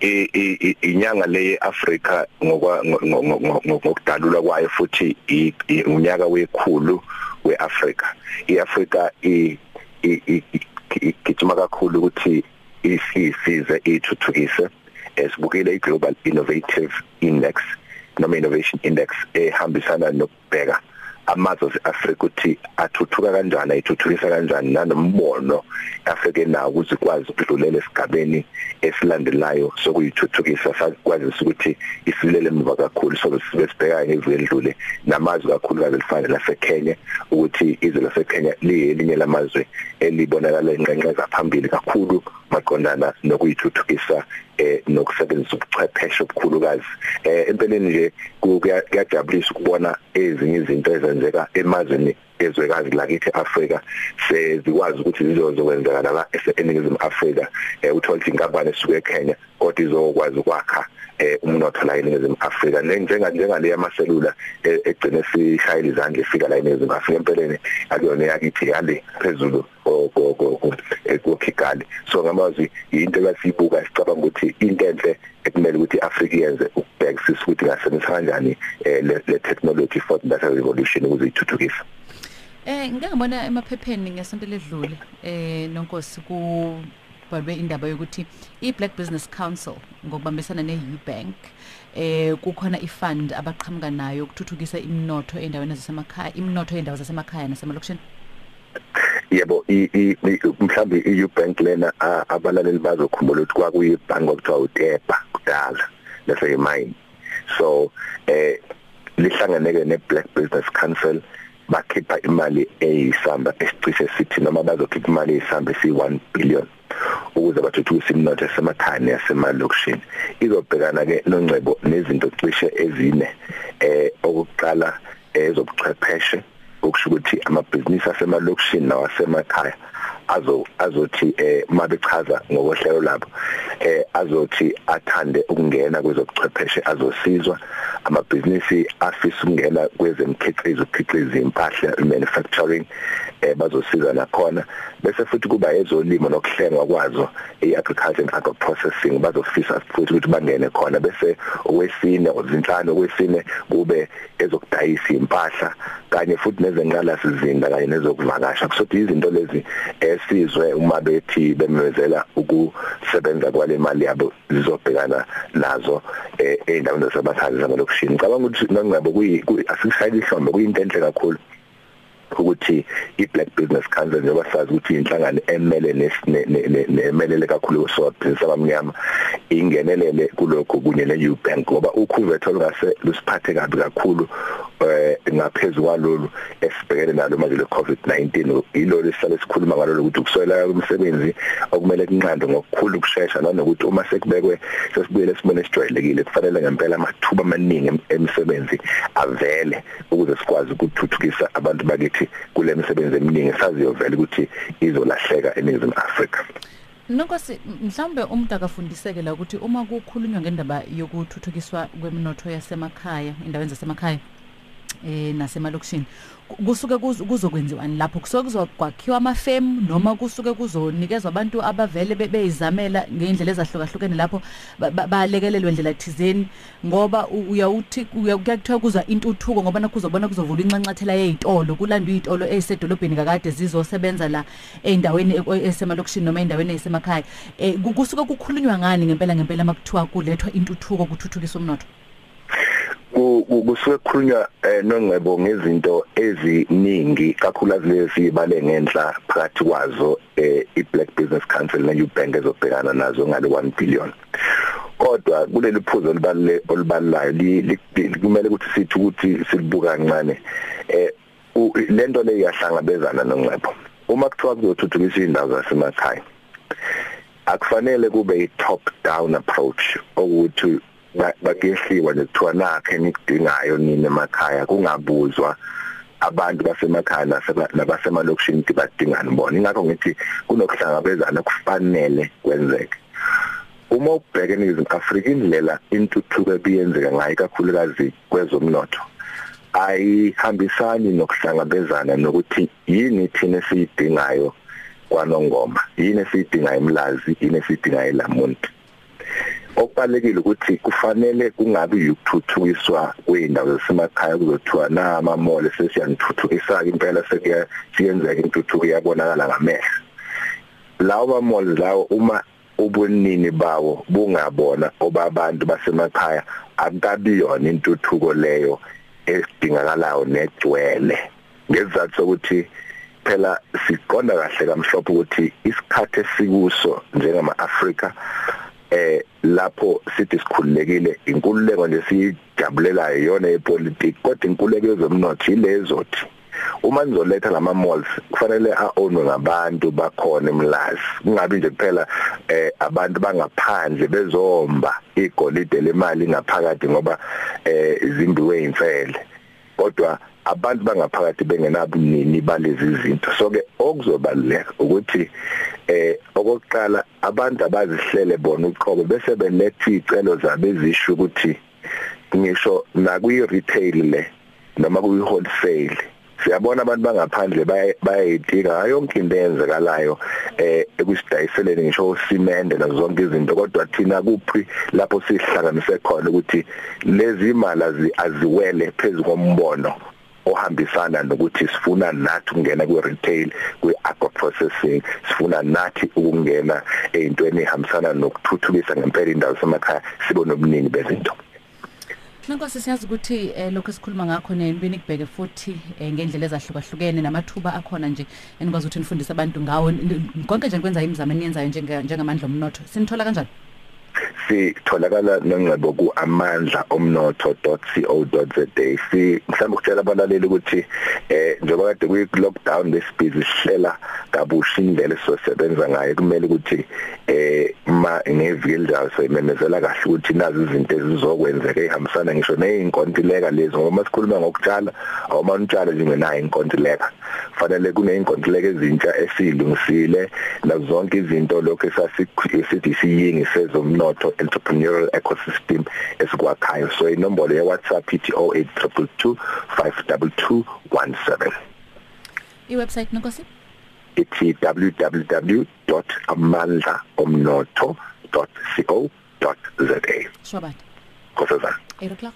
inyanga le yeAfrika ngokudalulwa kwayo futhi unyaka wekhulu weAfrika. iAfrika igijima kakhulu ukuthi isize ithuthukise esibukile iGlobal Innovative Index noma Innovation Index ehambisana nokubheka amazwe eAfrika ukuthi athuthuka kanjani ayithuthukisa kanjani nanombono Afrika nawo ukuze ikwazi ukudlulela esigabeni esilandelayo sokuyithuthukisa sakwazisa ukuthi isilele emva kakhulu so sibe sibheka ngeviki edlule namazwe kakhulu kaze lifane laseKenya ukuthi izwe laseKenya liyelinye lamazwe elibonakala inqenqeza phambili kakhulu maqondana nokuyithuthukisa eh nokusebenzisa ubuchwepheshe obukhulukazi. Eh empeleni nje kuyajabulisa ukubona ezinye izinto ezenzeka emazweni ezwekazi lakithi Afrika sezikwazi ukuthi zizokwenzeka la eNingizimu Afrika. Eh uthola inkampani esuke eKenya kodwa izokwazi ukwakha eh umnotho la eNingizimu Afrika. Njenga njengale yamaselula egcine sishayela izandla efika la eNingizimu Afrika. Empeleni akuyona yakithi yale phezulu koKigali so ngamazwi into lasibuka sicabanga ukuthi into enhle ekumele ukuthi iAfrika yenze ukubhekisisa ukuthi ngasebenzisa kanjani le technology for data revolution ukuze ithuthukise. Eh ngike ngibona emaphepheni ngesonto ledlule eh nonkosi ku balwe indaba yokuthi iBlack Business Council ngokubambisana neUbank eh kukhona ifund abaqhamuka nayo ukuthuthukisa imnotho endaweni zasemakhaya imnotho endawo zasemakhaya nasemalokishini. Yebo mhlawumbe iUbank lena abalaleli bazokhumbula ukuthi kwakuyibhanki okuthiwa uTepa kudala bese imine so eh lihlanganeke neBlack Business Council bakhipha imali eyisamba esicishe sithi noma bazokhipha imali eyisamba esi1 billion ukuze bathuthukise imnotho esemakhaya nesemalokishini izobhekana ke nongcebo nezinto cishe ezine eh okuqala ezobuchwepheshe okusho ukuthi amabhizinisi asemalokishini nawasemakhaya azo azothi eh mabechaza ngokohlelo labo eh azothi athande ukungena kwezobuchwepheshe azosizwa. Amabhizinisi afisa ukungena kwezemkhiqizo ukukhiqiza impahla manufacturing eh bazosiza nakhona. Bese futhi kuba ezolimo nokuhlengwa kwazo iagriculture and agro processing bazofisa futhi ukuthi bangene khona. Bese okwesine ozinhlanu okwesine kube ezokudayisa impahla kanye futhi nezenqala sizinda kanye nezokuvakasha. Kusothi izinto lezi esizwe uma bethi bemezela ukusebenza kwale mali yabo zizobhekana nazo eindaweni zasemakhaya zamalokishini ngicabanga ukuthi nangabo kuyi asishayile ihlombe kuyinto enhle kakhulu. Ukuthi iBlack Business Council njengoba sazi ukuthi inhlangano emele nemelele kakhulu sobhizinisi abamnyama ingenelele kulokho kunye neUbank ngoba ukhuvetho lungase lusiphathe kabi kakhulu eh ngaphezulu kwalolu esibhekene nalo manje le COVID-19 ilolo esihlale sikhuluma ngalolo ukuthi ukuswela umsebenzi okumele kunqandwe ngokukhulu ukusheshsha nanokuthi uma sekubekwe sesibuyele sibone sijwayelekile kufanele ngempela amathuba amaningi emisebenzi avele ukuze sikwazi ukuthuthukisa abantu bakithi. Kule misebenzi eminingi saziyo vele ukuthi izolahleka eNingizimu Afrika. Nonkosi mhlambe umuntu akafundiseke la ukuthi uma kukhulunywa ngendaba yokuthuthukiswa kwemnotho yasemakhaya endaweni zasemakhaya? Eh nasemalokishini. Kusuke kuzokwenziwani lapho kusuke kuzokwakhiwa amafem noma kusuke kuzonikezwa abantu abavele beyizamela ngeindlela ezahlukahlukene lapho balekelelwe indlela thizeni. Ngoba uyawuthi kuyakuthiwa kuza intuthuko ngoba nakuzobona kuzovula incancathela yezitolo kulandwa izitolo ezisedolobheni kakade zizosebenza la eindaweni esemalokishini noma eindaweni ezisemakhaya eh kusuke kukhulunywa ngani ngempela ngempela makuthiwa kulethwa intuthuko kuthuthukisa umnotho? Kusuke kukhulunywa nongcebo ngezinto eziningi kakhulukazi lezi bale ngenhla phakathi kwazo iBlack Business Council neUbank ezobhekana nazo ngale 1 billion. Kodwa kuleli phuzo libalule olibalayo kumele ukuthi sithi ukuthi silibuka kancane eh lento le iyahlangabezana nongcebo. Uma kuthiwa kuzothuthukisa indawo zasemakhaya akufanele kube i top down approach ukuthi bakehliwa nje kuthiwa nakhe engikudingayo nini emakhaya kungabuzwa. Abantu basemakhaya nabasemalokishini ukuthi badingani bona. Ingakho ngithi kunokuhlangabezana kufanele kwenzeke. Uma ubheke eNingizimu Afrika indlela intuthuko ebiyenzeka ngayo kakhulukazi kwezomnotho. Ayihambisani nokuhlangabezana nokuthi yini thina esiyidingayo kwanongoma yini esiyidingayo emlazi yini esiyidingayo lamuntu okubalekile ukuthi kufanele kungabi ukuthuthukiswa kweindawo zasemakhaya kuzothiwa na ama mall sesiyanithuthukisa impela sekuya siyenzeka intuthuko iyabonakala ngamehlo. Lawo malls lawo uma ubunini bawo bungabona obabantu basemakhaya akukabi yona intuthuko leyo esidingakalayo negcwele. Ngesizathu sokuthi phela siqonda kahle kamhlophe ukuthi isikhathi esikuso njengama Africa eh lapho sithi sikhululekile inkululeko nje siyijabulelayo yona epolitiki kodwa inkululeko yezomnotho ilezothi uma nizoletha lama malls kufanele aownwe ngabantu bakhona emlazi. Kungabi nje kuphela eh abantu bangaphandle bezomba igolide lemali ngaphakathi ngoba eh izimbiwe imfele kodwa abantu bangaphakathi bengenabunini balezi zinto. So ke okuzobaleka ukuthi eh okokuqala abantu abazihlele bona uqobo bese beletha icelo zabo ezisho ukuthi ngisho nakuyi retail le noma kuyi wholesale siyabona abantu bangaphandle bayayitika yonke into eyenzekalayo eh ekusidayiseleni ngisho usimende nazo zonke izinto. Kodwa thina kuphi lapho sihlanganise khona ukuthi lezi imali aziwele phezulu kombono? Ohambisana nokuthi sifuna nathi ukungena kwi retail kwi agro processing sifuna nathi ukungena ezintweni ehambisana nokuthuthukisa ngempela indawo semakhaya sibe nobuningi bezinto. Nankosi siyazi ukuthi eh, lokho esikhuluma ngakho nembini kubheke futhi eh, ngendlela ezahlukahlukene namathuba akhona nje enikwazi ukuthi nifundise abantu ngawo. Konke nje nikwenza imizamo eniyenzayo njengamandla omnotho sinithola kanjani? Sitholakala nongcebo ku amandla omnotho.co.za mhlawumbe ukutshela abalaleli ukuthi eh njengoba kade kuyi lockdown besibhizi sihlela kabusha indlela sosebenza ngayo kumele ukuthi eh ma ngeviki elizayo soyimemezela kahle ukuthi nazi izinto ezizokwenzeka ehambisana ngisho neinkontileka lezi ngoba masikhuluma ngokutshala awumanitshala nje ngenayo inkontileka. Fanele kuneinkontileka ezintsha esilungisile nazo zonke izinto lokho esasithi siyingi sezomnotho entrepreneurial ecosystem esikwakhayo. So inombolo ye WhatsApp ithi 0822 52217 iwebsite nonkosi ithi www.amandlaomnotho.co.za Shwabata Nkosazana 8 o'clock?